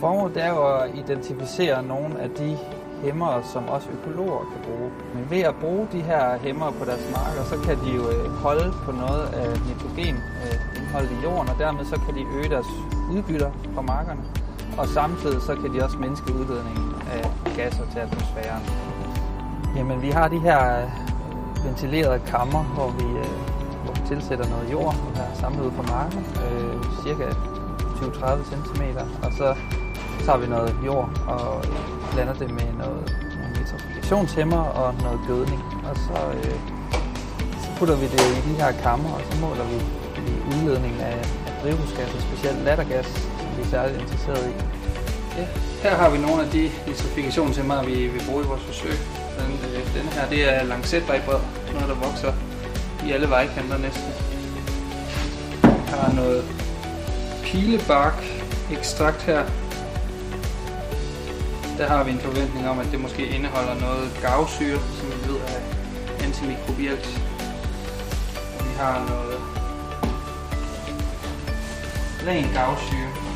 formål det er jo at identificere nogle af de hæmmer, som også økologer kan bruge. Men ved at bruge de her hæmmer på deres marker, så kan de jo øh, holde på noget af nitrogenindholdet øh, i jorden, og dermed så kan de øge deres udbytter på markerne. Og samtidig så kan de også mindske udledningen af gasser til atmosfæren. Jamen, vi har de her øh, ventilerede kammer, hvor vi, hvor vi tilsætter noget jord, der er samlet ud på marken, øh, cirka 20-30 cm, og så tager vi noget jord og blander det med noget, nogle nitrifikationshæmmer og noget gødning. Og så, øh, så putter vi det i de her kammer, og så måler vi udledningen af, af drivhusgasser, specielt lattergas, som vi er særligt interesseret i. Ja, her har vi nogle af de nitrifikationshæmmer, vi vil bruge i vores forsøg. Den, øh, denne her, det er lancetbejbrød, noget der vokser i alle vejkanter næsten. Her er noget pilebark ekstrakt her, der har vi en forventning om, at det måske indeholder noget gavsyre, som vi ved er antimikrobielt. Vi har noget ren gavsyre,